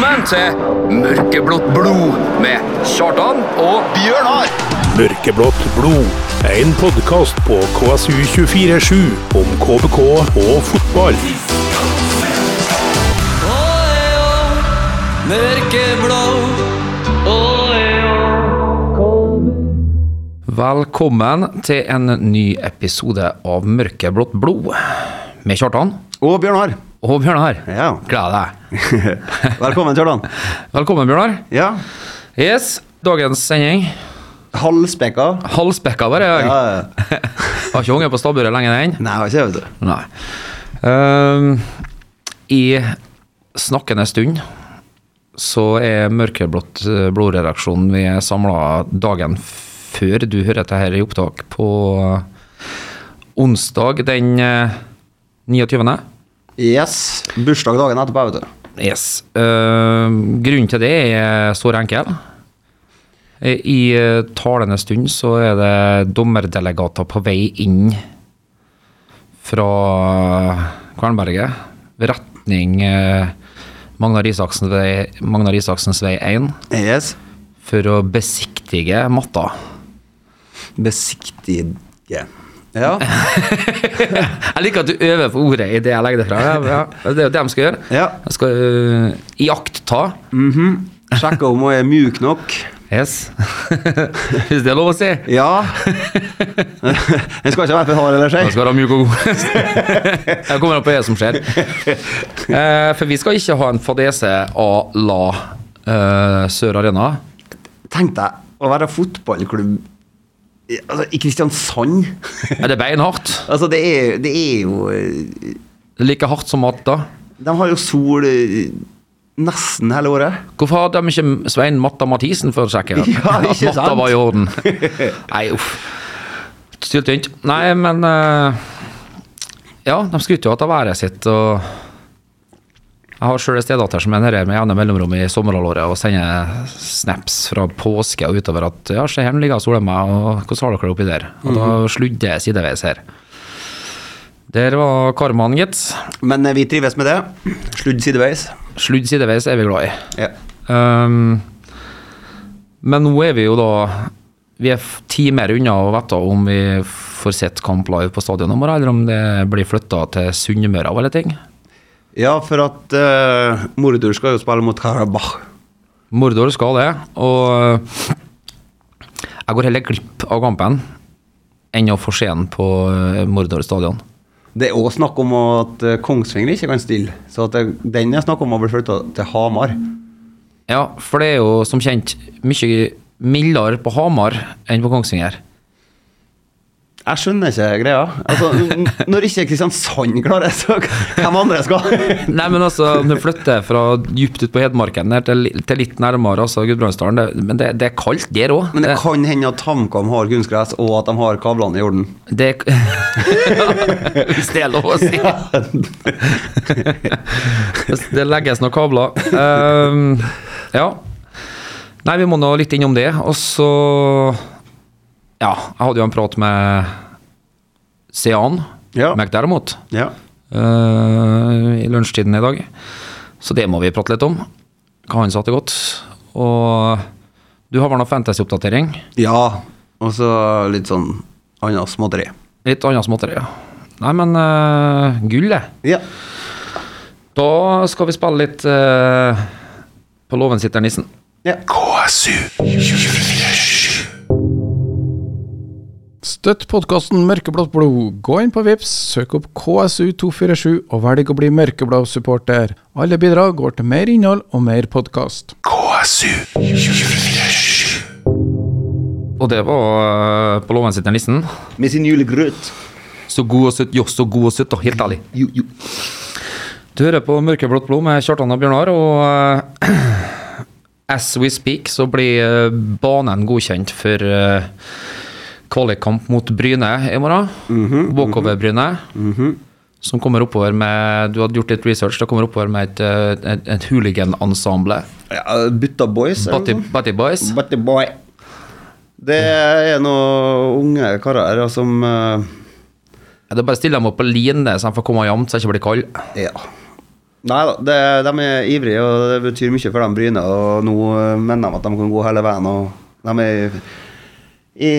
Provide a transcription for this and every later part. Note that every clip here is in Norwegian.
Velkommen til Mørkeblått blod med Kjartan og Bjørnar! Mørkeblått blod. En podkast på KSU247 om KBK og fotball. Velkommen til en ny episode av Mørkeblått blod med Kjartan Og Bjørnar. Og Bjørnar. Ja. Gleder deg. Velkommen, Kjartan. Velkommen, Bjørnar. Ja. Yes, dagens sending. Halvspekka. Halvspekka bare jeg. Ja, ja. Har ikke hunget på stabburet lenge, den. Nei, har ikke, du. Nei. Um, I snakkende stund så er Mørkeblått eh, blodredaksjonen Vi er samla dagen før du hører dette her i opptak, på onsdag den eh, 29. Yes. Bursdag dagen etterpå, vet du. Yes. Uh, grunnen til det er stor enkel. Eh, I eh, talende stund så er det dommerdelegater på vei inn fra Kvernberget retning eh, Magnar Isaksens vei, Magnar Isaksens vei 1 Yes. for å besiktige matta. Besiktige. Ja. Jeg liker at du øver på ordet i det jeg legger det fra. Ja, ja. Det er jo det de skal gjøre. ja. De skal uh, iaktta. Sjekke om hun er mjuk nok. Yes. Hvis det er lov å si. Ja. Den skal ikke være for hard eller skei. Den skal være mjuk og god. Jeg kommer an på det som skjer. Eh, for vi skal ikke ha en fadese à la eh, Sør Arena. Tenk deg å være fotballklubb altså, i Kristiansand. Er det beinhardt? altså, det er, det er jo eh, Det er like hardt som matta. De har jo sol eh, nesten hele året. Hvorfor hadde de ikke Svein Matta Mathisen for å sjekke Ja, at matta sant? var i orden? Nei, uff. Styltynt. Nei, men eh, Ja, de skryter jo av været sitt, og jeg har sjøl en stedatter som er nede med jevne mellomrom i sommerhalvåret og sender snaps fra påske og utover at ja, se her nå ligger jeg og soler meg, og hvordan har dere det oppi der? Og da sludder jeg sideveis her. Der var karmaen, gitt. Men eh, vi trives med det. Sludd sideveis. Sludd sideveis er vi glad i. Ja. Um, men nå er vi jo da Vi er ti timer unna å vite om vi får sett kamp live på stadion i morgen, eller om det blir flytta til Sunnmøre av alle ting. Ja, for at uh, Mordor skal jo spille mot Karabakh. Mordor skal det, og jeg går heller glipp av kampen enn å få se den på eh, Mordor stadion. Det er òg snakk om at Kongsvinger ikke kan stille, så at det, den er snakk om å bli flytta til Hamar. Ja, for det er jo som kjent mye mildere på Hamar enn på Kongsvinger. Jeg skjønner ikke greia. Altså, når ikke Kristiansand klarer det, så hvem andre skal? Nei, men altså, om du flytter fra dypt ut på Hedmarken til, til litt nærmere, altså Gudbrandsdalen, det, men det, det er kaldt der òg. Men det kan hende at HamKam har kunstgress, og at de har kablene i orden. Det Hvis det er lov å si. Det legges noen kabler. Um, ja. Nei, vi må nå litt innom det. Og så Ja, jeg hadde jo en prat med Sean Ja. McDermott Ja. Uh, i lunsjtiden i dag. Så det må vi prate litt om. Hva han sa til godt. Og du har vel noe fantasy-oppdatering? ja. Og så litt sånn annet småtteri. Litt annet småtteri, ja. Nei, men uh, gullet. Ja. Da skal vi spille litt uh, på låven sitter nissen. ja. Støtt podkasten Mørkeblått blod. Gå inn på Vips, søk opp KSU247 og velg å bli mørkeblå supporter. Alle bidrag går til mer innhold og mer podkast. KSU247. Og det var eh, på låven sitt den listen. Med sin julegrøt. Så god og søtt, jo, så god og søtt, og helt ærlig. Jo, jo. Du hører på Mørkeblått blod med Kjartan og Bjørnar, og uh, as we speak så blir eh, banen godkjent for uh, kvalikkamp mot Bryne i morgen. Walkover-Bryne. Som kommer oppover med Du hadde gjort litt research. Det kommer oppover med et, eh, et, et hooligan-ensemble. Ja, Butta Boys. Butty Boys. Butty Boy. Det er noen unge karer her som uh... Ja, Det er bare å stille dem opp på line så de får komme jevnt, så de ikke blir kalde. Ja. Nei da, de er ivrige, og det betyr mye for dem Bryne. Og nå eh, mener de at de kan gå hele veien. Og de er i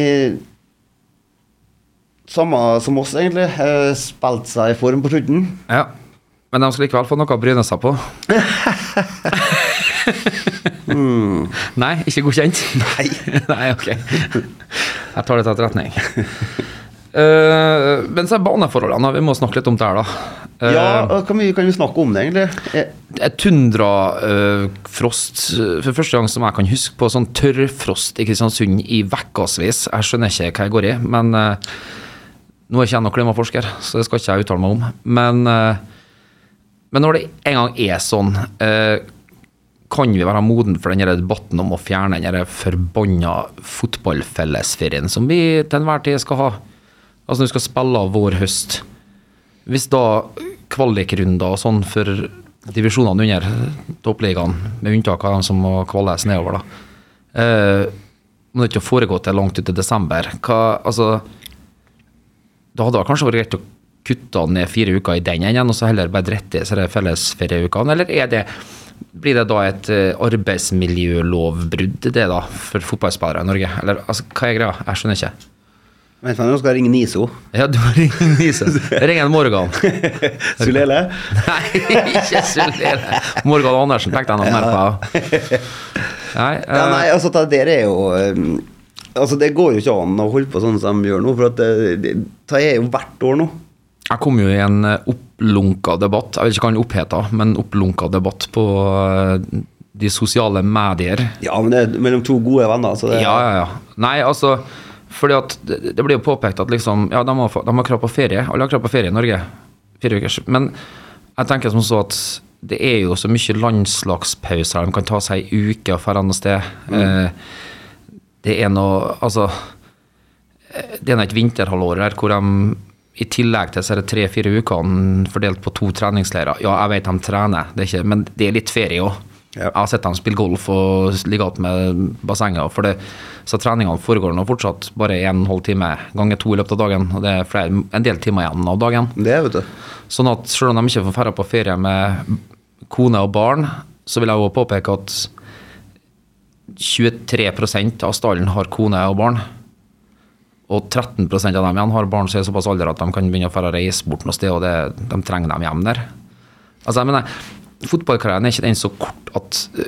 samme som oss, egentlig. Spilte seg i form på slutten. Ja. Men de skal likevel få noe å bryne seg på. Nei, ikke godkjent? Nei. Nei, ok. Jeg tar det til etterretning. Uh, men så er baneforholdene, vi må snakke litt om det her, da. Uh, Ja, Hvor mye kan vi snakke om det, egentlig? Eh, et tundrafrost for første gang som jeg kan huske på, sånn tørrfrost i Kristiansund i ukevis. Jeg skjønner ikke hva jeg går i, men eh, nå er ikke jeg noen klimaforsker, så det skal ikke jeg uttale meg om. Men, eh, men når det en gang er sånn, eh, kan vi være moden for denne debatten om å fjerne denne forbanna fotballfellesferien som vi til enhver tid skal ha? Altså når vi skal spille av vår høst. Hvis da kvalikrunder og sånn for divisjonene under toppligaen, med unntak av dem som må kvales nedover, da, eh, må det ikke foregå til langt ut i desember, hva, altså Da hadde det kanskje vært greit å kutte ned fire uker i den enden, og så heller bare drette i fellesferieukene, eller er det blir det da et eh, arbeidsmiljølovbrudd, det da, for fotballspillere i Norge? Eller altså, hva er greia? Jeg skjønner ikke. Vent, nå skal jeg ringe Niso. Ja, du må ringe Niso. Ring en Morgan. Sulele? Nei, ikke Sulele. Morgan Andersen tenkte jeg noe mer på. Nei, Ja, eh, nei, altså, det der er jo um, Altså, det går jo ikke an å holde på sånn som de gjør nå, for at det, det, det er jo hvert år nå. jeg kom jo i en eh, opplunka debatt, jeg vet ikke hva den oppheta, men opplunka debatt på eh, de sosiale medier. Ja, men det er mellom to gode venner, så det Ja, ja, ja. Nei, altså fordi at det, blir jo påpekt at liksom Ja, de har, de har krav på ferie. Alle har krav på ferie i Norge. Fire ukers. Men jeg tenker som så at det er jo så mye landslagspauser. De kan ta seg ei uke og dra noe sted. Eh, det er noe Altså eh, Det er nå et vinterhalvår her hvor de i tillegg til disse tre-fire ukene fordelt på to treningsleirer Ja, jeg vet de trener, det er ikke, men det er litt ferie òg. Ja. Jeg har sett dem spille golf og ligge igjen med bassenget. For det, så treningene foregår nå fortsatt bare en halv time ganger to i løpet av dagen. Og det er flere, en del timer igjen av dagen. Det vet du. Sånn at selv om de ikke får dra på ferie med kone og barn, så vil jeg òg påpeke at 23% av stallen har kone og barn. Og 13% av dem igjen har barn som er såpass alder at de kan begynne å reise bort noe sted, og det, de trenger dem hjem der. Altså, jeg mener, fotballkarrieren er ikke den så kort at du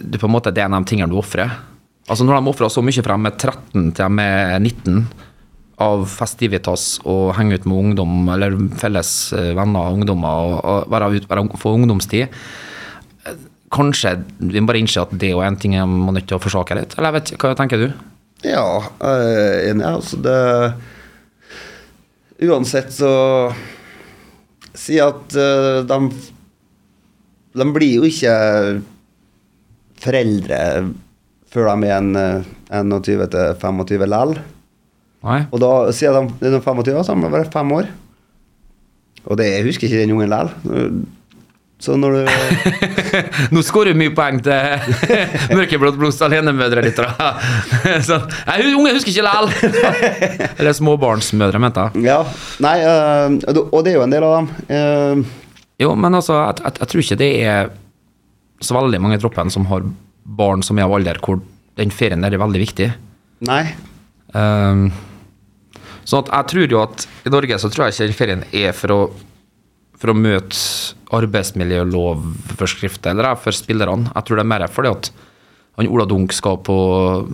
det på en måte det er en av de tingene du ofrer. Altså, når de ofrer så mye fra de er 13 til de er 19 av festivitas og henge ut med ungdom, eller felles øh, venner ungdommer, og, og være ut, være, få ungdomstid, kanskje vi må bare innse at det er en ting jeg må nødt til å forsake litt. Eller jeg vet hva tenker du? Ja, jeg er enig. Altså, det Uansett så Si at eh, de De blir jo ikke foreldre før de er en, eh, 21 til 25 lell. Og da sier de de 25, så har de vært fem år. Og det jeg husker ikke den ungen lell. Så når du Nå skårer du mye poeng til mørkeblått blods alenemødre litt. da. Sånn. Nei, unge husker ikke likevel! Eller småbarnsmødre, mente jeg. Ja. Nei, eh, og det er jo en del av dem. Uh... Jo, men altså, jeg, jeg, jeg tror ikke det er så veldig mange i troppen som har barn som er av alder hvor den ferien der er veldig viktig. nei. Um, sånn at jeg tror jo at i Norge så tror jeg ikke den ferien er for å, for å møte arbeidsmiljølovforskrifter eller er for spillerne. Jeg tror det er mer fordi at han Ola Dunk skal på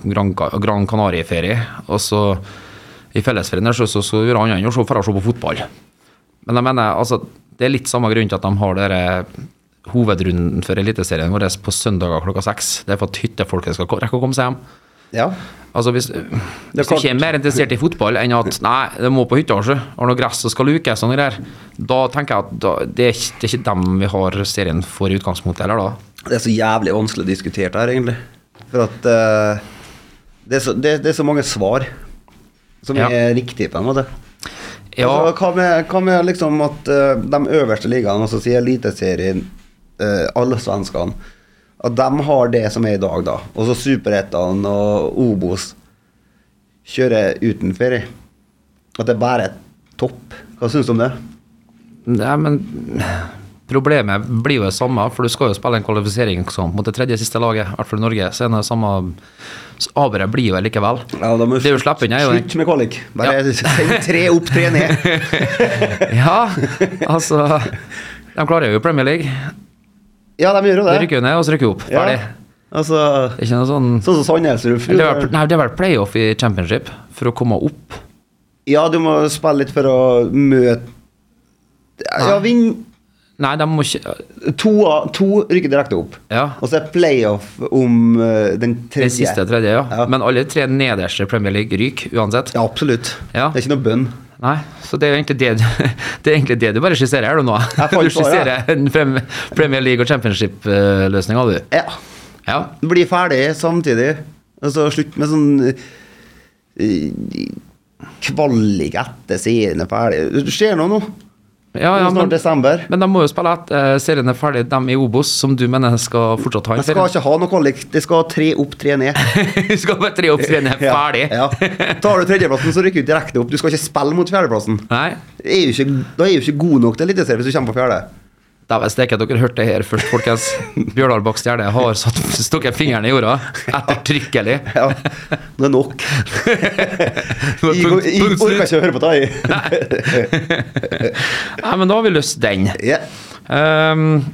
Gran, Gran Canaria-ferie, og så i fellesferien der så, så, så gjør han så for å se på fotball. Men jeg mener, altså, det er litt samme grunn til at de har dere hovedrunden for Eliteserien vår på søndager klokka seks. Det er for at hyttefolket skal rekke å komme seg hjem. Ja. Altså hvis, hvis du ikke er mer interessert i fotball enn at nei, det må på hytta, sjø, har noe gress som skal lukes og greier, da tenker jeg at da, det, er ikke, det er ikke dem vi har serien for i utgangspunktet, eller da? Det er så jævlig vanskelig å diskutere det her, egentlig. For at uh, det, er så, det, det er så mange svar som Ja. er riktige, på en måte. Ja, Altså, hva, med, hva med liksom at uh, de øverste ligaene, altså si Eliteserien, uh, alle svenskene, at de har det som er i dag, da. Og så Superettan og Obos kjører uten ferie. At det bare er topp. Hva syns du om det? nei, men Problemet blir jo det samme, for du skal jo spille en kvalifiseringskamp mot det tredje siste laget, i hvert fall i Norge. Så er det samme Averet blir jo likevel. Ja, da må Det er jo er jo Slutt med kvalik. Bare send tre opp, tre ned. Ja, altså De klarer jo Premier League. Ja, de gjør jo De det. rykker jo ned, og så rykker opp. Ja. Ferdig. Altså, Det ikke noe sånn sånn som Sandnes. det nei, det er vel playoff i championship for å komme opp. Ja, du må spille litt for å møte Ja, vinne Nei, de må ikke to, to rykker direkte opp. Ja. Og så er playoff om eh, den tredje. Den siste tredje, ja. Ja. Men alle tre nederste Premier League ryker uansett. Ja, absolutt. Ja. Det er ikke noe bønn. Nei, så det er egentlig det, det, er egentlig det du bare skisserer her du nå. Du skisserer en Premier League og Championship-løsning, du. Ja. Ja. Bli ferdig samtidig. Altså slutt med sånn eh, kvalik etter serien er ferdig. Det ser noe nå. Ja, ja, men, desember. men de må jo spille etter serien er ferdig, de i Obos, som du mener skal fortsatt ha en Jeg skal ikke ha noe kvalik. De skal tre opp, tre ned. Du skal bare tre opp, tre ned, ferdig. Ja. ja. Tar du tredjeplassen, så rykker du direkte opp. Du skal ikke spille mot fjerdeplassen. Nei, er ikke, da er du ikke god nok til Eliteserien hvis du kommer på fjerde. Dæven steike, dere hørte det her først, folkens. Bjørdal Bak Stjerne har satt, stukket fingeren i jorda ettertrykkelig. Ja, det er nok. Jeg, jeg, orker ikke å høre på deg. Nei, men da har vi løst den. Yeah. Um,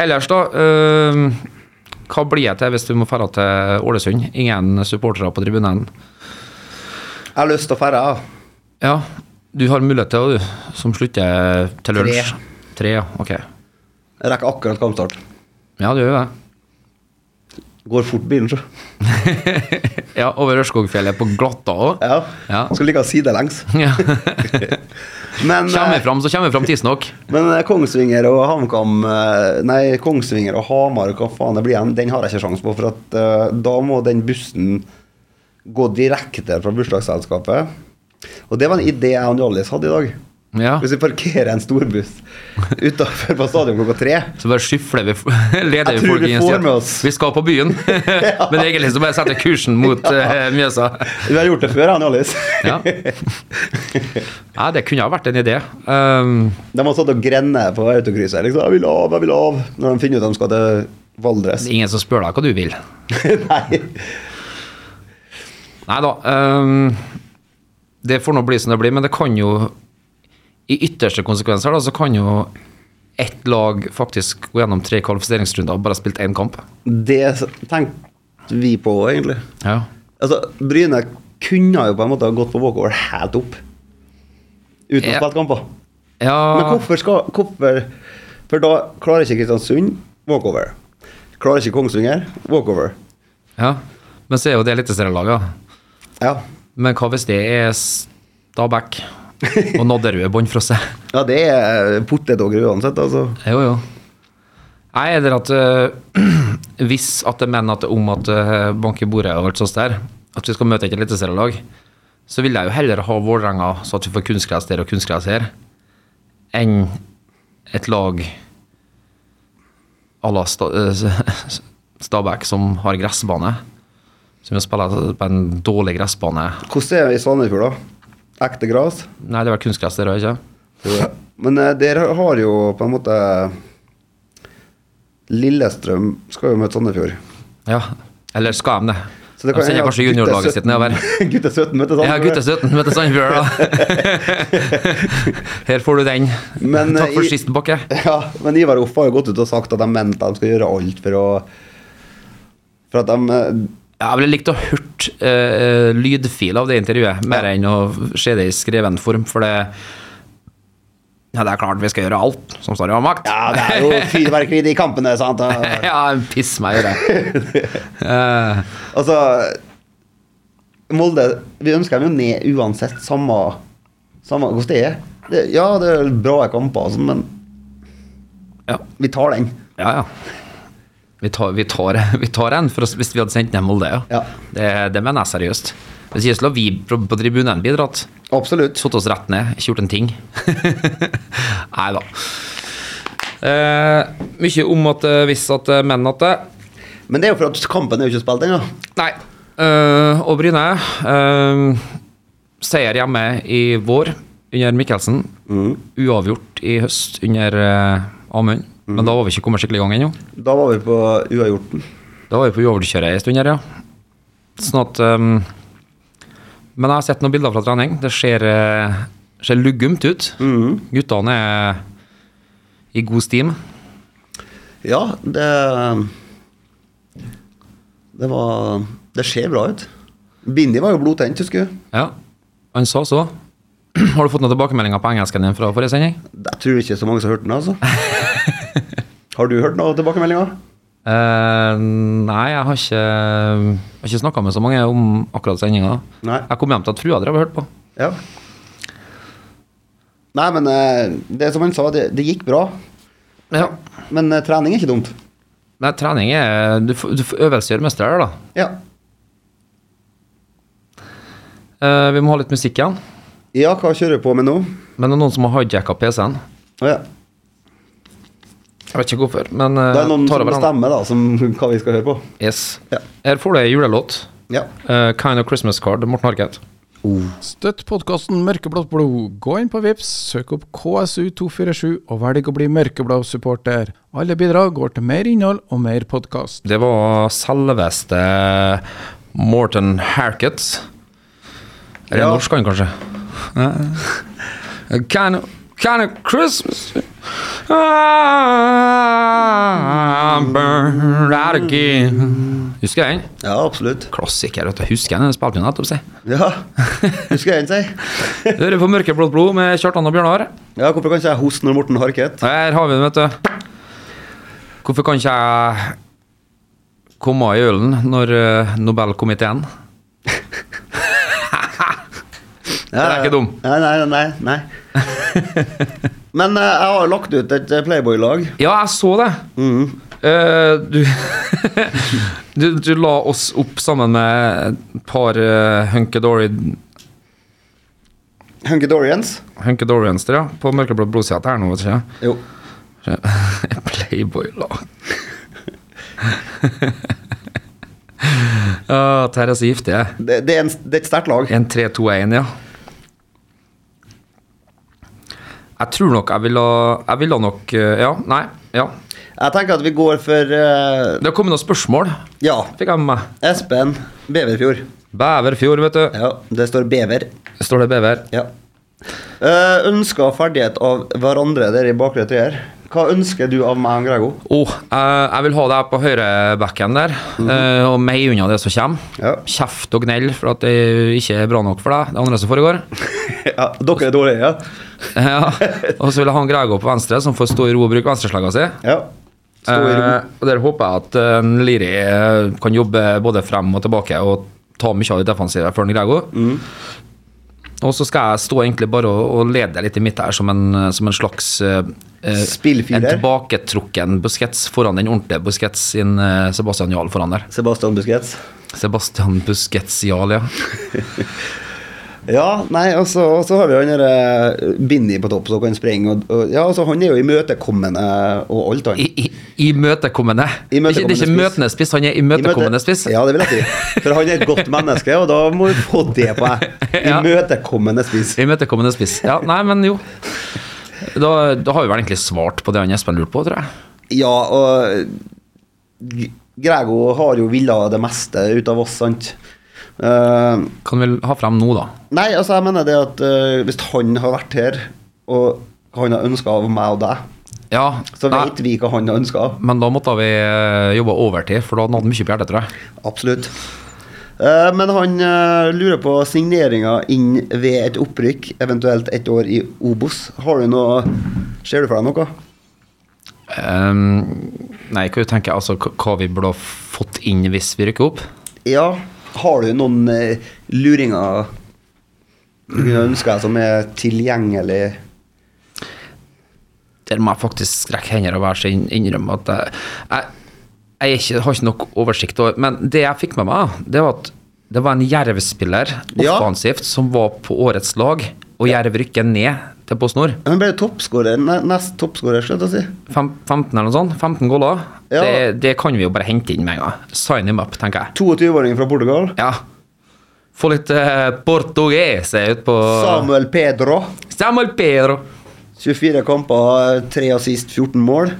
ellers, da. Um, hva blir det til hvis du må dra til Ålesund? Ingen supportere på tribunen? Jeg har lyst til å ferde. Ja, du har mulighet til det, du, som slutter til lunsj. Tre. Tre, ja. Ok. Jeg rekker akkurat kampstart. Ja, du gjør det. Går fort bilen, så. Ja, over Ørskogfjellet på glatta òg. Ja. Ja. Skal ligge sidelengs. Ja. Men, Kommer vi eh, fram, så kommer vi fram tidsnok. men eh, Kongsvinger og HamKam eh, Nei, Kongsvinger og Hamar, hva faen det blir igjen, den har jeg ikke sjanse på. For at uh, da må den bussen gå direkte fra bursdagsselskapet. Og det var en idé jeg og Hjallis hadde i dag. Ja. Hvis vi parkerer en storbuss utafor på stadion klokka tre Så bare skyfler vi leder vi folk inn sier at vi skal på byen. Men egentlig så bare setter kursen mot eh, Mjøsa. Du har gjort det før, han Hjallis. Ja. ja, det kunne ha vært en idé. Um, De har stått og grenet på autokrysset. Liksom, 'Jeg vil av, jeg vil av', når de finner ut at de skal til Valdres. ingen som spør deg hva du vil. Nei. Nei da. Um, det får nå bli som det blir, men det kan jo I ytterste konsekvenser da, så kan jo ett lag faktisk gå gjennom tre kvalifiseringsrunder og bare spilt én kamp. Det tenkte vi på, egentlig. Ja. Altså, Bryne kunne jo på en måte ha gått på walkover helt opp. Uten Ja. å spille kamper. ja Men hvorfor skal hvorfor, For da klarer ikke Kristiansund walkover. Klarer ikke Kongsvinger walkover. ja. Men så er jo det eliteserielaget. Ja. Men hva hvis det er Stabæk og Nadderud Bånnfrosse? ja, det er potetåker uansett, altså. Jo, jo. Nei, eller at eh, hvis at det mener at om at uh, bank i bordet og alt sånt der, at vi skal møte et eliteserielag, så vil jeg jo heller ha Vålerenga så at vi får kunstgress der og kunstgress her, enn et lag à la Sta uh, Stabæk som har gressbane. Som spiller på en dårlig gressbane. Hvordan er det i Sandefjord, da? Ekte gress? Nei, det var kunstgress der òg, ikke? Men uh, dere har jo på en måte Lillestrøm skal jo møte Sandefjord. Ja. Eller skal de det? Så det de sender kanskje juniorlaget sitt nedover. 17 Gutte 17 møter Ja, Sandefjord. gutte 17 møter Sandefjord, da. Her får du den. Men, Takk for eh, sist, Bakke. Ja, men Ivar Off har jo gått ut og sagt at de mente at de skal gjøre alt for å For at de eh, Jeg ville likt å hørt uh, lydfil av det intervjuet, mer enn å se det i skreven form, for det Ja, det er klart vi skal gjøre alt som står i vår makt. Ja, det er jo fyrverkeri i kampene, sant? Ja, piss meg i det. Eh, altså Molde Vi ønsker dem jo ned uansett, samme, samme hvordan det er. Det, ja, det er bra kamper, sånn, men ja. vi tar den. ja, ja. Vi tar, vi, tar, vi tar en for oss, hvis vi hadde sendt ned Molde, ja. Ja. Det, det mener jeg seriøst. Hvis ikke skulle vi på, på tribunen bidratt. Absolutt. Satt oss rett ned, ikke gjort en ting. Nei da. Eh, mye om at eh, hvis at eh, menn at det Men det er jo for at kampen er jo ikke spilt ennå. Nei. Eh, og Bryne eh, Seier hjemme i vår under Mikkelsen. Uavgjort i høst under uh, Amund. Men da var vi ikke kommet skikkelig i gang ennå. Da var vi på uavgjorten. Da var vi på uavgjortkjøret en stund her, ja. Sånn at um, Men jeg har sett noen bilder fra trening. Det ser, eh, ser luggumt ut. Guttene er i god steam. Ja, det Det var Det ser bra ut. Bindi var jo blodtent, husker du. Ja, han sa så. Har du fått noen tilbakemeldinger på engelsken din fra forrige sending? Jeg tror ikke så mange som har hørt den, altså. Har du hørt noen tilbakemeldinger? Uh, nei, jeg har ikke, jeg har ikke snakka med så mange om akkurat sendinga. Jeg kom hjem til at frua drev og hørte på. Ja. Nei, men eh, det som han sa, det, det gikk bra. Ja. Men eh, trening er ikke dumt. Nei, trening er Du, du øvelse gjør mester her, da. Ja. Uh, vi må ha litt musikk igjen. Ja, hva kjører du på med nå? Men det er noen som har hijacka PC-en. Å ja. Jeg vet ikke hvorfor, men eh, Det er noen som bestemmer da, som, hva vi skal høre på. Yes. Ja. Her får du ei julelåt. Ja. Uh, kind of Christmas Card, Morten Harket. Støtt podkasten Mørkeblått blod. Gå inn på Vips, søk opp KSU247 og velg å bli mørkeblå supporter. Alle bidrag går til mer innhold og mer podkast. Det var selveste Morten Harket. Er det Ja. norsk, han kanskje? Eh, kind of, kind of Christmas I'm burned out again. Husker jeg den? ja, absolutt. Klassiker. vet du. Husker den? Spilte vi nettopp, si. Ja, husker den si. Hører på Mørkeblått blod med Kjartan og Bjørnar. Ja, hvorfor kan ikke jeg hoste når Morten Harket? Her har vi den, vet du. Hvorfor kan ikke jeg komme i ølen når eh, Nobelkomiteen Den er ikke dum. Nei, nei, nei. nei. Men uh, jeg har lagt ut et eh, Playboy-lag. Ja, jeg så det. Eh, du, du Du la oss opp sammen med et par uh. Hunkedorians der, ja. På Mørkeblått blodsete her nå, vet du ikke? Jo. Playboy-lag. Ja, Terje er så giftig. Det, det, er en, det er et sterkt lag. En 3-2-1, ja. Jeg tror nok jeg ville Jeg ville nok eh, Ja, nei. Ja. Jeg tenker at vi går for uh, Det har kommet noen spørsmål. Ja. Fikk jeg med meg. Espen Beverfjord. Beverfjord, vet du. Ja, det står bever. Står det bever? Ja. Eh, ønsker ferdighet av hverandre der i bakre treer. Hva ønsker du av meg og Grego? Oh, eh, jeg vil ha deg på høyrebacken der, eh, og meg unna det som kommer. Ja. Kjeft og gnell for at det ikke er bra nok for deg, det andre som foregår. ja, dere er dårlige, ja? ja. Og så vil jeg ha Grego på venstre, som får stå i ro og bruke venstreslegga si. Ja. Eh, og Der håper jeg at eh, Liri eh, kan jobbe både frem og tilbake og ta mye av det defensive for Grego. Mm. Og så skal jeg stå egentlig bare og, og lede litt i midt her som en, som en slags uh, Spillfyrer. En tilbaketrukken Busquets foran den ordentlige Busquets sin uh, Sebastian Jarl foran der. Sebastian Busquets. Sebastian Busquets Jarl, ja. Ja, nei, og så har vi han derre Binni på topp som kan springe. Og, og, ja, altså Han er jo imøtekommende og alt, han. Imøtekommende. Ikke, det er ikke spiss. møtende spiss, han er imøtekommende Imøte- spiss. Ja, det vil jeg si. For han er et godt menneske, og da må vi få det på deg. Imøtekommende spiss. Imøtekommende spiss. Ja, nei, men jo. Da, da har vi vel egentlig svart på det han Espen lurte på, tror jeg. Ja, og Grego har jo villa det meste ut av oss, sant. Eh, Kan vi ha frem nå, da? nei, altså, jeg mener det at uh, hvis han har vært her, og han har ønska av meg og deg, Ja, så nei, vet vi hva han har ønska av. men da måtte vi eh, jobbe overtid, for da hadde han mye på hjertet, tror jeg. Absolutt. Uh, men han lurer på signeringa inn ved et opprykk, eventuelt et år i Obos. Har du noe Ser du for deg noe? Um, nei, hva tenker jeg, altså hva- hva vi burde ha fått inn hvis vi rykker opp? Ja. Har du noen eh, luringer du kunne ønske deg som er tilgjengelig? Der må jeg faktisk strekke hender og være så innrømme at jeg, jeg, jeg ikke, har ikke nok oversikt over Men det jeg fikk med meg, det var at det var en Jerv-spiller Ja. offensivt som var på årets lag, og Jerv rykker ned til Post Nord. Han ble toppskårer, nest toppskårer, skal jeg si. Fem, 15 eller noe sånt. 15 goller. Ja. Det, det kan vi jo bare hente inn med en gang. Sign him up, tenker jeg. 22-åringen fra Portugal. Ja. Få litt uh, portugese ut på Samuel Pedro. Samuel Pedro. 24 kamper, 3 assist, 14 mål.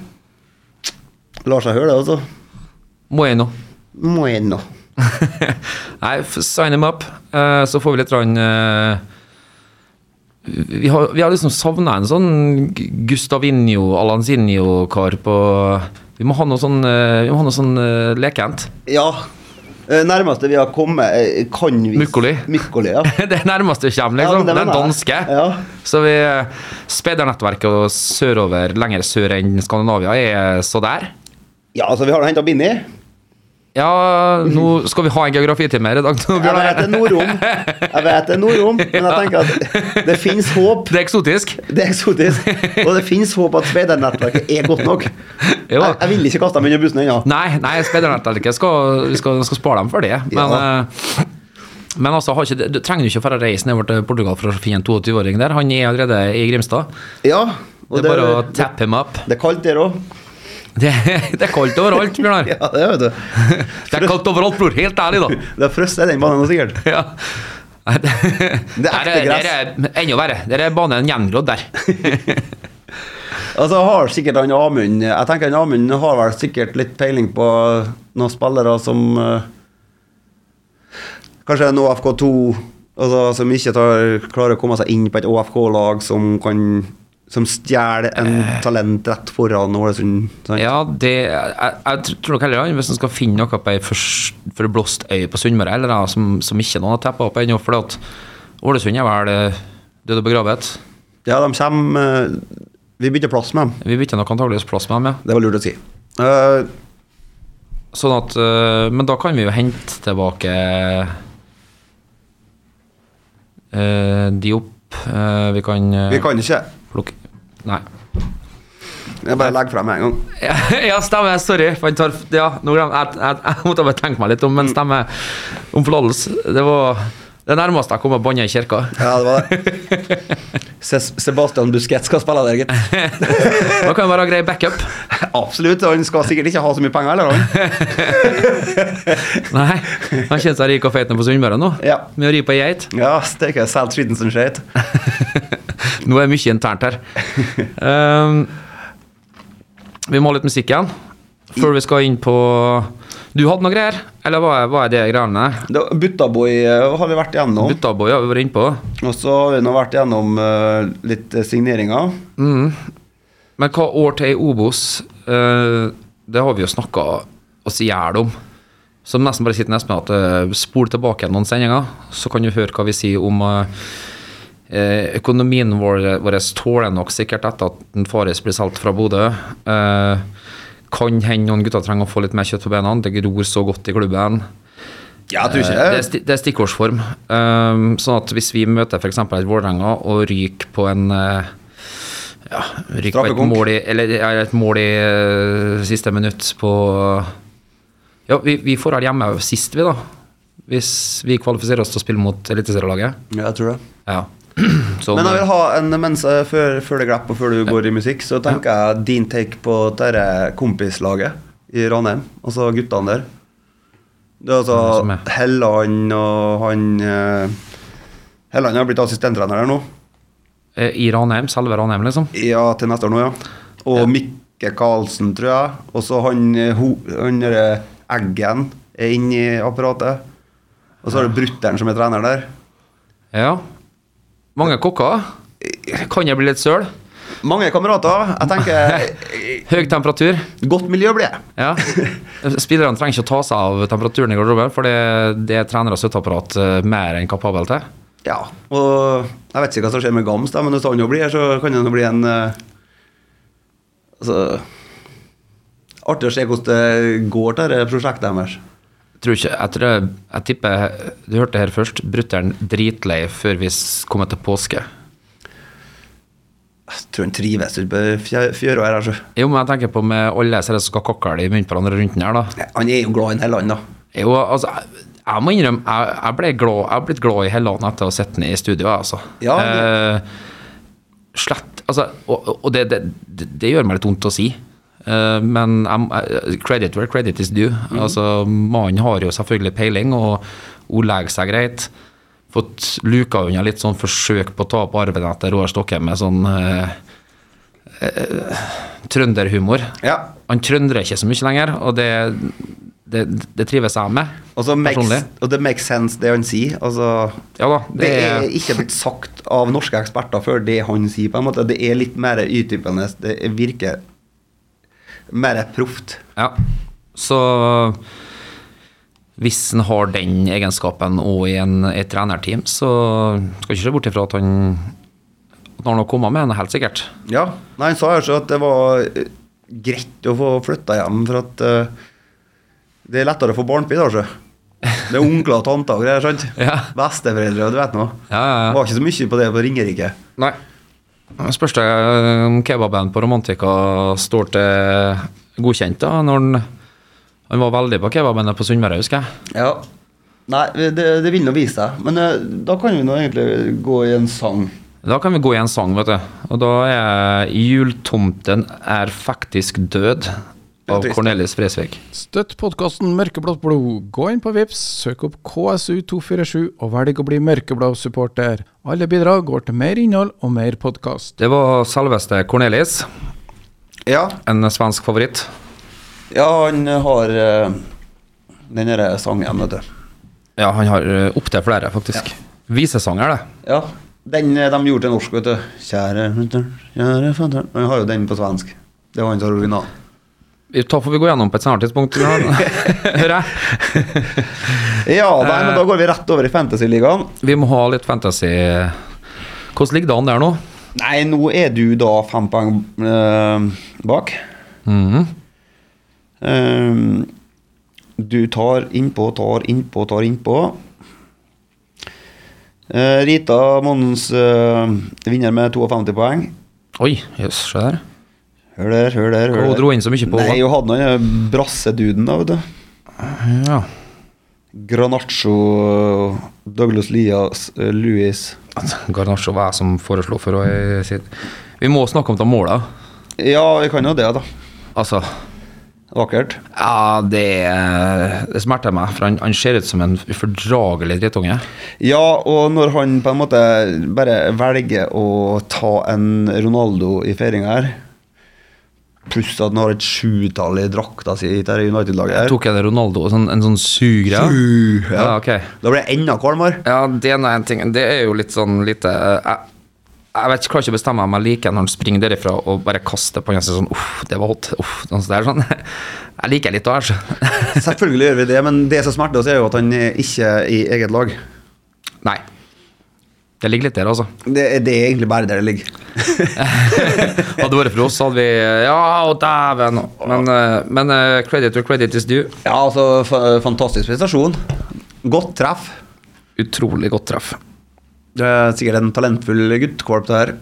Lar seg høre, det, altså. Bueno. nå. Nei, sign him up, uh, så får vi litt rann, uh, vi, har, vi har liksom savna en sånn Gustavinho, Alanzinho-kar på Vi må ha noe sånn, eh, vi må ha noe sånn uh, lekent. Ja. eh, Nærmeste vi har kommet, kan vi Mykoli Mykoli, ja. det nærmeste vi kommer, liksom. Ja, den danske. Ja. Så vi Speidernettverket sørover, lenger sør enn Skandinavia, er så der. ja, altså, vi har henta Binni. Ja, nå skal vi ha en geografitime her i dag. Jeg vet det er nordom, Jeg vet det er nordom, men jeg tenker at det fins håp. Det er eksotisk. Det er eksotisk. Og det fins håp at speidernettverket er godt nok. Jeg, jeg vil ikke kaste dem under bussen ennå. Nei, nei Speidernettverket skal, vi skal, skal spare dem for det. Men, ja. men altså, har ikke, du trenger ikke å reise nedover til Portugal for å finne en 22-åring der. Han er allerede i Grimstad. Ja. Det er bare å tappe ham opp. det er kaldt der òg. Det, det er kaldt overalt, Bjørnar. Ja, det vet du. Det er kaldt overalt, bror. Helt ærlig, da. Det er frosset den banen nå, sikkert. Ja. Det, Det er ekte gress. Der er enda verre. Der er banen gjengrodd der. Altså har sikkert han Amund Jeg tenker han Amund har vel sikkert litt peiling på noen spillere som eh, Kanskje en OFK2 altså, som ikke tar, klarer å komme seg inn på et OFK-lag som kan Som stjeler en talent rett foran Ålesund. sant? Ja, det Jeg, jeg tror nok heller hvis han skal finne noe på ei forblåst øy på Sunnmøre, eller noe som, som ikke noen har teppa opp ennå, for Ålesund er vel eh, død og begravet. Ja, de kommer eh, Vi bytter plass med dem. Vi bytter nok antakeligvis plass med dem, ja. Det var lurt å si. Uh, Sånn at, uh, men da kan vi jo hente tilbake uh, opp eh, vi kan eh, vi kan ikke Nei. Jeg bare legger frem meg en gang. Ja, ja, stemmer. Sorry. tar, ja, jeg, jeg, jeg måtte bare tenke meg litt om, men stemmer om forlatelse. Det var det nærmeste jeg kom å banne i kirka. Ja, det var det. Sebastian Busquets skal spille der, gitt. Da kan det være grei backup. Absolutt. Han skal sikkert ikke ha så mye penger heller, han. Nei, han kjenner seg rik og feit nede på Sunnmøre nå. Ja. Med å ri på geit. Ja, steike Selger skitten som skjeit. Nå er det mye internt her. Um, vi må ha litt musikk igjen. Før vi skal inn på Du hadde noe greier? Eller hva er, hva er det greiene? Da- Buttaboy eh, har vi vært igjennom. Buttaboy har vi vært innpå. Og så har vi nå vært igjennom uh, litt signeringer. signeringer. Men hva år til i Obos, Uh, det har vi jo snakka oss i hjel om. Så nesten bare sitter nesten med at uh, spol tilbake noen sendinger, så kan du høre hva vi sier om eh, eh, økonomien vår, vår tåler nok sikkert etter at en Fares blir solgt fra Bodø. Eh, kan hende noen gutter trenger å få litt mer kjøtt på beina. Det gror så godt i klubben. Ja, Eh, Det det. er stikkordsform. Sånn at hvis vi møter f.eks. et Vålerenga og ryker på en eh, ja, ryker på et mål i, eller, et mål i eh, siste minutt på Ja, vi, vi får her hjemme sist, vi, da. Hvis vi kvalifiserer oss til å spille mot eliteserielaget. Ja, jeg tror det. Ja. Så, Men jeg vil ha en mens jeg, før, før det glipper og før du går i musikk, så tenker jeg din take på dette kompislaget i Ranheim. Altså guttene der. Det er altså? Helland og han eh, Helland har blitt assistenttrener der nå. eh, I Ranheim, selve Ranheim, liksom. Ja, til neste år nå, ja. Og Mikke Karlsen, tror jeg. Og så han, eh, han Eggen er inne i apparatet. Og så har du Brutter'n som er trener der. Ja. Mange kokker. Kan jeg bli litt søl? Mange kamerater. Jeg tenker Høy temperatur. Godt miljø blir det. Ja. Spillerne trenger ikke å ta seg av temperaturen i garderoben, for det, det er trener og støtteapparat eh, mer enn kapabel til. Ja, og jeg vet ikke hva som skjer med Gams, da, men hvis han jo blir her, så kan det jo bli en eh, Altså Artig å se hvordan det går til dette prosjektet deres. Tror ikke, jeg, tror, jeg tipper Du hørte det her først. Brutter'n dritlei før vi kommer til påske. Jeg tror han trives ute på fjø- fjøra her. Altså. Jo, men jeg tenker på med alle som skal kakle i munnen på hverandre rundt den her, da. Han er jo glad i hele Helland, da. Jo, altså, jeg, jeg må innrømme, jeg, jeg, ble glad, jeg har blitt glad i Helland etter å ha sett den i studio, altså. Ja, eh, slett Altså, og, og det, det, det, det gjør meg litt vondt å si. Eh, men eh, credit where credit is due. Mm. Altså, Mannen har jo selvfølgelig peiling, og ordlegger seg greit. Fått luka unna litt sånn forsøk på å ta opp arven etter Roar Stokke med sånn eh, eh, trønderhumor. Ja. Han trøndrer ikke så mye lenger, og det, det, det trives jeg med. Og, makes, og det makes sense, det han sier. Altså, Ja da, det er ikke blitt sagt av norske eksperter før det han sier, på en måte. Det er litt mer utdypende. Det virker mer proft. Ja, så hvis han har den egenskapen òg i en, et trenerteam, så skal ikke se bort ifra at han at han har noe å komme med, helt sikkert. Ja. Nei, han sa jo at det var eh, greit å få flytta hjem, for at uh, det er lettere å få barnepid, altså. Det er onkler og tanter og greier, sant? Ja. Besteforeldre, du vet nå. Ja, ja, ja. Var ikke så mye på det på Ringerike. Nei. Spørs det om kebaben på Romantika står til godkjent, da, når han, han var veldig på kebaben på Sunnmøre, husker jeg. Ja. Nei, det, det vil nå vise seg. Men eh, da kan vi nå egentlig gå i en sang. Da kan vi gå i en sang, vet du. Og da er 'Jultomten er faktisk død' av trist. Cornelis Fresvik. Støtt podkasten Mørkeblått blod. Gå inn på Vips, søk opp KSU247 og velg å bli mørkeblå supporter. Alle bidrag går til mer innhold og mer podkast. Det var selveste Cornelis, Ja, en svensk favoritt. ja han har uh, den derre sangen, vet du. Ja, han har uh, opptil flere, faktisk. Visesanger, det. Ja, den eh, de gjorde til norsk, vet du. Kjære kjære fatter'n. Han har jo den på svensk. Det var han som har original. Da får vi gå gjennom på et senere tidspunkt. Hører jeg. Ja, nei, men da går vi rett over i Fantasyligaen. Vi må ha litt fantasy. Hvordan ligger det an der nå? Nei, nå er du da fem poeng øh, bak. Mm -hmm. um, du tar innpå, tar innpå, tar innpå. Uh, Rita Mons uh, vinner med 52 poeng. Oi, jøss, se der. Hør der, hør der. hør der. dro inn så mye på? Nei, hun hadde noen brasseduden, da, vet du. Ja. Granaccio, Douglas Lias, eh, Louis Garnaccio var jeg som foreslo for å si Vi må snakke om de måla. Ja, vi kan jo det, da. Altså Vakkert. Ja, det, det smerter meg, for han, han ser ut som en ufordragelig drittunge. Ja, og når han på en måte bare velger å ta en Ronaldo i feiringa her, pluss at han har et sjutall i drakta si dette United-laget Tok jeg det Ronaldo, sånn, en sånn sugre? Su, ja. Ja, okay. Da blir jeg enda kvalmere. Ja, det er en ting. Det er jo litt sånn lite eh, Jeg, jeg vet ikke, klarer ikke å bestemme om jeg liker når han springer derifra og bare kaster på en sånn Uff, det var hot. Uff, sånn sånn. Jeg liker litt av det, altså. Selvfølgelig gjør vi det, men det som smerter oss, er jo at han ikke er i eget lag. Nei. Det ligger litt der, altså. Det, det er egentlig bare der det ligger. Hadde det vært for oss, hadde vi Ja, og dæven. Men, eh, men eh, credit to credit is due. Ja, altså, fa- fantastisk prestasjon. Godt treff. Utrolig godt treff. Det er sikkert en talentfull guttekvalp, det her.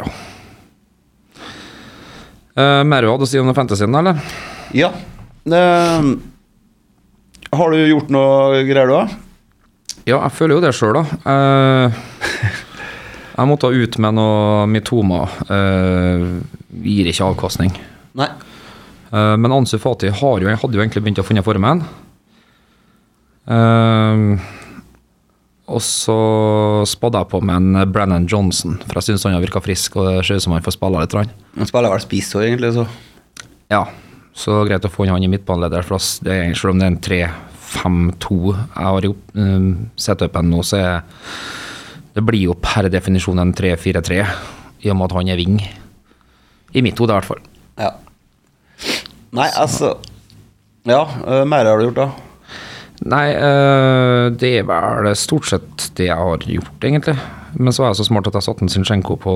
Ja. Uh, mer du hadde å si om den fantasyen, eller? Ja. Uh, har du gjort noe greier, du, da? Ja, jeg føler jo det sjøl, da. Eh, jeg måtte ut med noe Mitoma. eh, gir ikke avkastning. Nei. Eh, men Ansu Fati har jo, hadde jo egentlig begynt å finne formen. Og så spadde jeg på med en Brennan Johnson, for jeg syns han har virka frisk. Og det ser ut som han får spille litt. Han spiller vel spiss òg, egentlig, så. Ja, så greit å få inn han i midtbanelederplass. Det er, selv om det er en 3-5-2 jeg har opp- um, setupen nå, så er det blir jo per definisjon en 3-4-3, i og med at han er wing. I mitt hode, i hvert fall. Ja. Nei, altså Ja, hva mer har du gjort, da? Nei, eh, det er vel stort sett det jeg har gjort, egentlig. Men så var jeg så smart at jeg satte en Zinchenko på,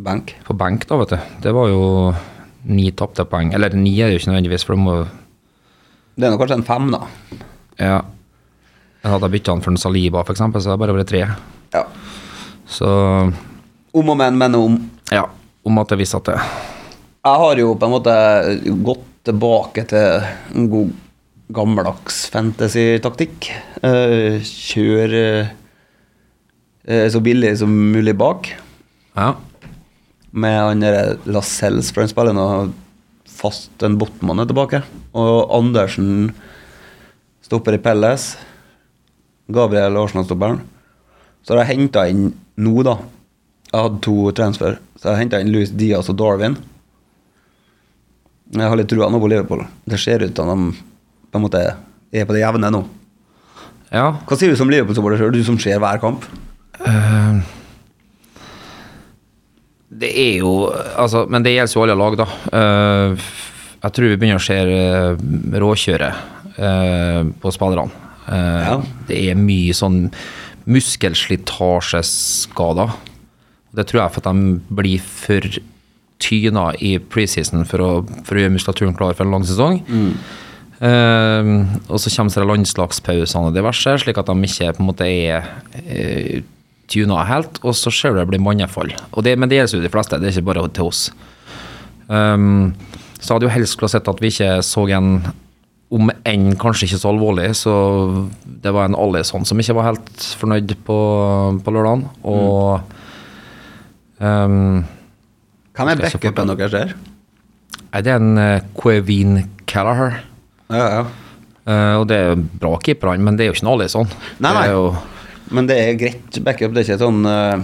Benk. på benk, da, vet du. Det var jo ni tapte poeng. Eller ni er det jo ikke nødvendigvis, for det må Det er nå kanskje en fem, da. Ja. Jeg hadde bytta han for en Saliba, eksempel, så det har bare vært tre. Ja. Så Om og men, men om. ja, om at jeg visste at det Jeg har jo på en måte gått tilbake til en god gammeldags fantasy-taktikk. Eh, kjør eh, så billig som mulig bak. Ja. Med han derre Lascelles, for han spiller nå fast en Botman er tilbake. Og Andersen stopper i Pelles. Gabriel Arsenal-stopperen. Så har jeg henta inn nå, da, Jeg hadde to transfer, så jeg henta inn Louis Diaz og Darwin. Jeg har litt trua nå på Liverpool. Det ser ut som de på en måte er på det jevne nå. Ja. Hva sier du som Liverpool-supporter sjøl, du som ser hver kamp? eh, det er jo Altså, men det gjelder jo alle lag, da. Eh, jeg tror vi begynner å se uh, råkjøret eh, på spillerne. Eh, Ja. Det er mye sånn muskelslitasjeskader. Det tror jeg for at de blir for tyna i preseason for å, for å gjøre muskulaturen klar for en lang sesong. Eh, og så kommer det landslagspausene og diverse, slik at de ikke på en måte er eh, tuna helt. Og så ser du det blir mannefall. Det, men det gjelder jo de fleste, det er ikke bare til oss. Um, så hadde jo helst skulle sett at vi ikke så en om enn kanskje ikke så alvorlig, så det var en Alison som ikke var helt fornøyd på, på lørdagen. Og um, Hvem er Skal jeg se backupen deres der? Nei, det er en uh, Queveen Callagher. Ja, ja. Uh, og det er jo bra keeper, han, men det er jo ikke en Alison. Nei, nei. Det er jo, Men det er greit backup, det er ikke sånn uh,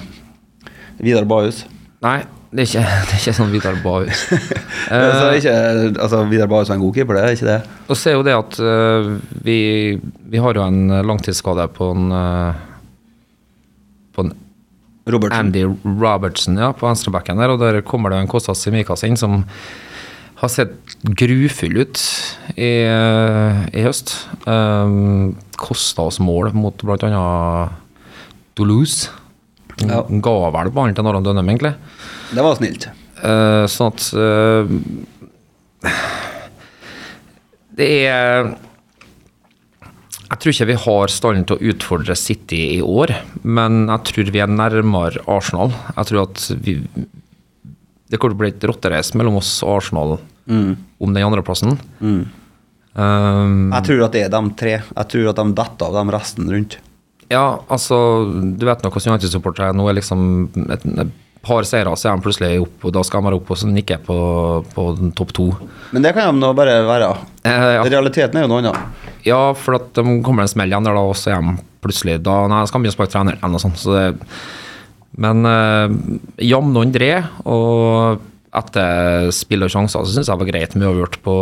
Vidar Bahus. nei, det er ikke, det er ikke sånn Vidar Bahus. så ikke, altså, Vidar Bahus er en god keeper, det er ikke det? Og så er jo det at uh, vi, vi har jo en langtidsskade på en, uh, på en Robertson. Andy Robertson ja, på venstrebacken der, og der kommer det en Kostas Simikas inn som har sett grufull ut i, i høst. Um, Kosta oss mål mot bl.a. Toulouse. Ja. Ga vel ballen til Naran Dønnem, egentlig. Det var snilt. Uh, sånn at uh, Det er Jeg tror ikke vi har stallen til å utfordre City i år, men jeg tror vi er nærmere Arsenal. Jeg tror at vi Det kommer til å bli et rotterace mellom oss og Arsenal om den andreplassen. Um, Jeg tror at det er de tre. Jeg tror at de detter av de resten rundt. Ja, altså, du vet nå hvordan United-supportere er. Nå er liksom et, et par seire, så er de plutselig opp, og da skal de være oppe og så nikke på, på den topp to. Men det kan de nå bare være. Eh, ja. Realiteten er jo noe annet. ja, for at de kommer en smell igjen der, da, og så er de plutselig da, Nei, jeg skal begynne å sparke trener, eller noe sånt. Så det, men eh, jamne André, og etter spill og sjanser, så syns jeg var greit med uavgjort på,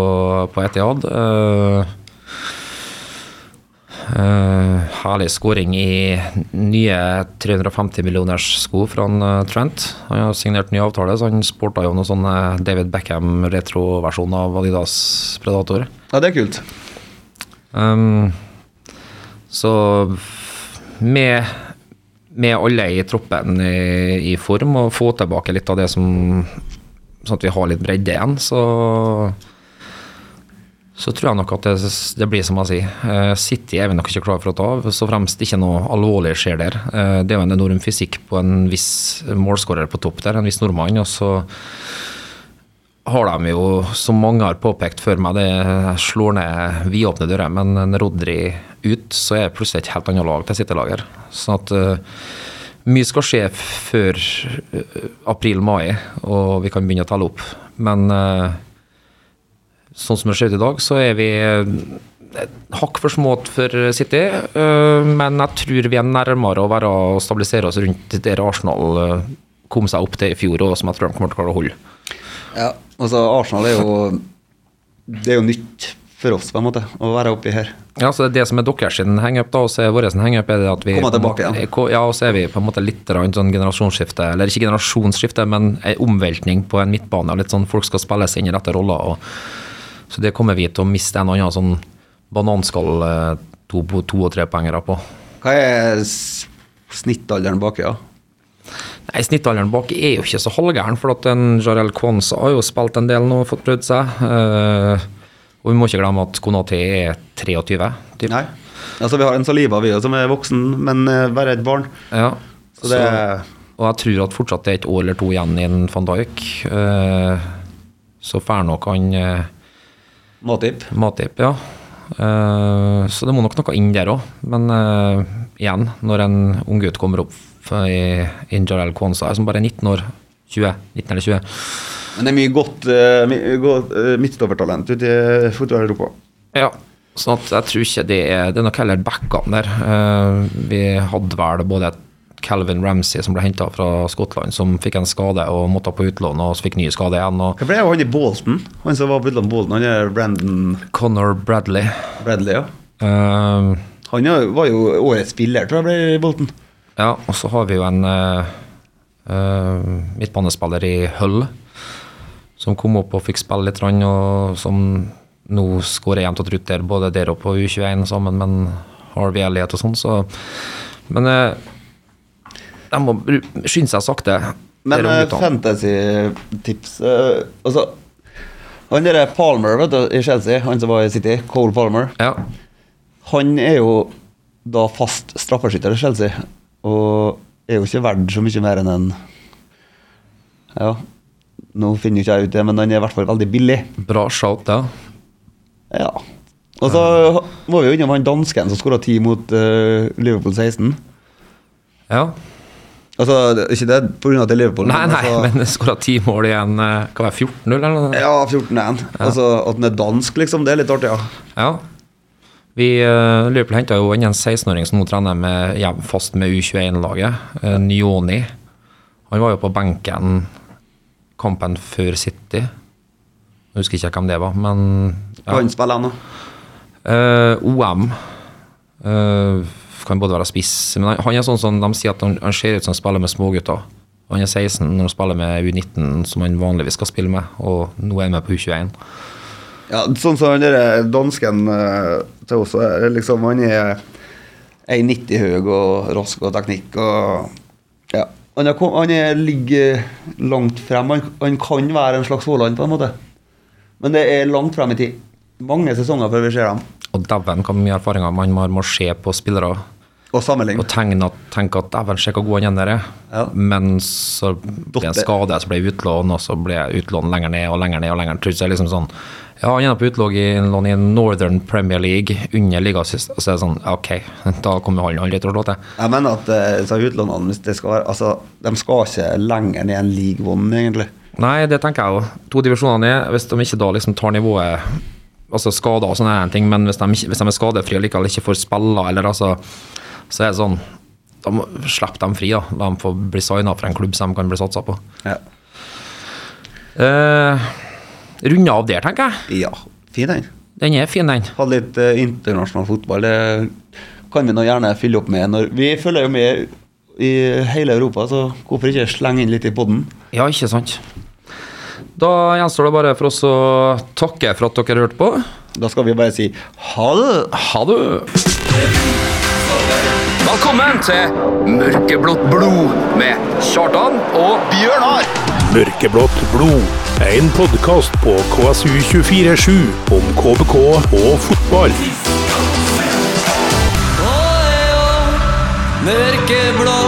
på Etihad. Uh, Uh, herlig skåring i nye 350 millioners sko fra han, uh, Trent. Han har signert ny avtale, så han sporta jo noe sånn eh, David Beckham retroversjon av Adidas Predator. Ja, det er kult. Um, så med, med alle i troppen i, i form, og få tilbake litt av det som Sånn at vi har litt bredde igjen, så så tror jeg nok at det, det blir som jeg sier. Eh, City er vi nok ikke klar for å ta av, så fremst ikke noe alvorlig skjer der. Eh, det er jo en enorm fysikk på en viss målskårer på topp der, en viss nordmann. Og så har de jo, som mange har påpekt før meg, det slår ned vidåpne dører. Men når Rodri ut, så er det plutselig et helt annet lag til City-lager. Sånn at eh, mye skal skje før eh, april-mai, og vi kan begynne å telle opp. Men eh, sånn som det ser ut i dag, så er vi hakk for smått for City. Men jeg tror vi er nærmere å være å stabilisere oss rundt der Arsenal kom seg opp til i fjor, og som jeg tror de kommer til å klare å holde. Ja, altså Arsenal er jo Det er jo nytt for oss, på en måte, å være oppi her. Ja, så det er det som er deres hangup, da, og så er vår hangup er det at vi Komme tilbake igjen. Ja, og så er vi på en måte litt sånn generasjonsskifte, eller ikke generasjonsskifte, men en omveltning på en midtbane. og Litt sånn folk skal spille seg inn i rette roller. og Så det kommer vi til å miste en annen sånn bananskall eh, to, to og tre poengere på. Hva er snittalderen baki, ja? Nei, Snittalderen bak er jo ikke så halvgæren, for at en Jarel Kwanza har jo spilt en del nå og fått prøvd seg. Eh, og vi må ikke glemme at Konati er 23. Typ. Nei. Altså, vi har en Saliba, vi, som er voksen, men eh, bare et barn. Ja, Så det og jeg tror at fortsatt det er et år eller to igjen i en van Dijk. Uh, så får nok han uh, Matip. Matip, ja. Uh, så det må nok noe inn der òg. Men uh, igjen, når en unggutt kommer opp i, Injarel Jarel Kwanza, som bare er 19 år 20, 19 eller 20 Men det er mye godt, uh, godt uh, midtstoppertalent ute i fotball-Europa. Ja, sånn at jeg tror ikke det er Det er nok heller backene der. Uh, vi hadde vel både Calvin Ramsey som ble henta fra Skottland, som fikk en skade og måtte på utlån, og så fikk ny skade igjen. Og Hva ble det av han i Bolton? Han som var på utlån Bolton, han er Brandon Connor Bradley. Bradley, ja. Uh, Han var jo årets spiller, tror jeg, ble i Bolton. ja, og så har vi jo en uh, eh, midtbanespiller i Hull som kom opp og fikk spille litt, og som nå skårer jevnt og trutt der, både der og på U21 sammen med Harvey Elliot og sånn, så Men eh, de må skynde seg sakte. Men eh, fantasy-tips eh, Altså, han derre Palmer vet du, i Chelsea, han som var i City, Cole Palmer, Ja. han er jo da fast straffeskytter i Chelsea, og er jo ikke verdt så mye mer enn en Ja, nå finner ikke jeg ut det, men den er i hvert fall veldig billig. Bra shout, ja. Ja. Og så må vi jo innom han dansken som skåra ti mot uh, Liverpool 16. ja. Altså, det- ikke det pga. at det er Liverpool, Nei, nei, altså, men skåra ti mål igjen Kan være Hva var det, 14-0, eller noe? Ja, 14-1. Altså, at den er dansk, liksom, det er litt artig, ja. Ja. Vi, uh, Liverpool henta jo inn en 16-åring som nå trener med, ja, fast med U21-laget, uh, Nyoni. Han var jo på benken kampen før City. Jeg husker ikke hvem det var, men ja. Kan spille han, da. Eh, OM Uh, kan både være spiss, men han, han er sånn som de sier at han, han ser ut som han spiller med smågutter. Han er 16 når han spiller med U19, som han vanligvis skal spille med, og nå er han med på U21. Ja, sånn som den der dansken eh, til oss, liksom, han er 1,90 høy og rask og teknikk og Ja. Han, er, han er, ligger langt frem. Han, han kan være en slags Haaland, på en måte. Men det er langt frem i tid. Mange sesonger før vi ser dem. Og dæven, hvor mye erfaringer man må, må se på spillere Og sammenligne. og tegne tenke at dæven, se hvor god han er. Ja. Men så ble en Dotter. skade, så ble jeg utlån, og så ble jeg utlån lenger ned og lenger ned. og lenger ned. Så liksom sånn, ja, Han er på utlån i, Northern Premier League under ligasist. Og så er det sånn, ok, da kommer han aldri til å slå til. Jeg mener at eh, så utlånene hvis det skal være, altså, De skal ikke lenger ned enn league one, egentlig. Nei, det tenker jeg òg. To divisjoner ned, hvis de ikke da liksom tar nivået Altså skader og sånne her ting, men hvis de, hvis de er skadefrie og likevel ikke får spille, eller altså Så er det sånn Da må Slipp dem fri, da. La dem få bli signa for en klubb som de kan bli satsa på. Ja. Eh, Runde av der, tenker jeg. ja. Fin den. Den er fin, den. Ha litt eh, internasjonal fotball. Det kan vi nå gjerne fylle opp med. Når, vi følger jo med i hele Europa, så hvorfor ikke slenge inn litt i poden? Ja, ikke sant. Da gjenstår det bare for oss å takke for at dere hørte på. Da skal vi bare si ha det! Ha det! Velkommen til Mørkeblått blod med Kjartan og Bjørnar! Mørkeblått blod. En podkast på KSU247 om KBK og fotball. Mørkeblå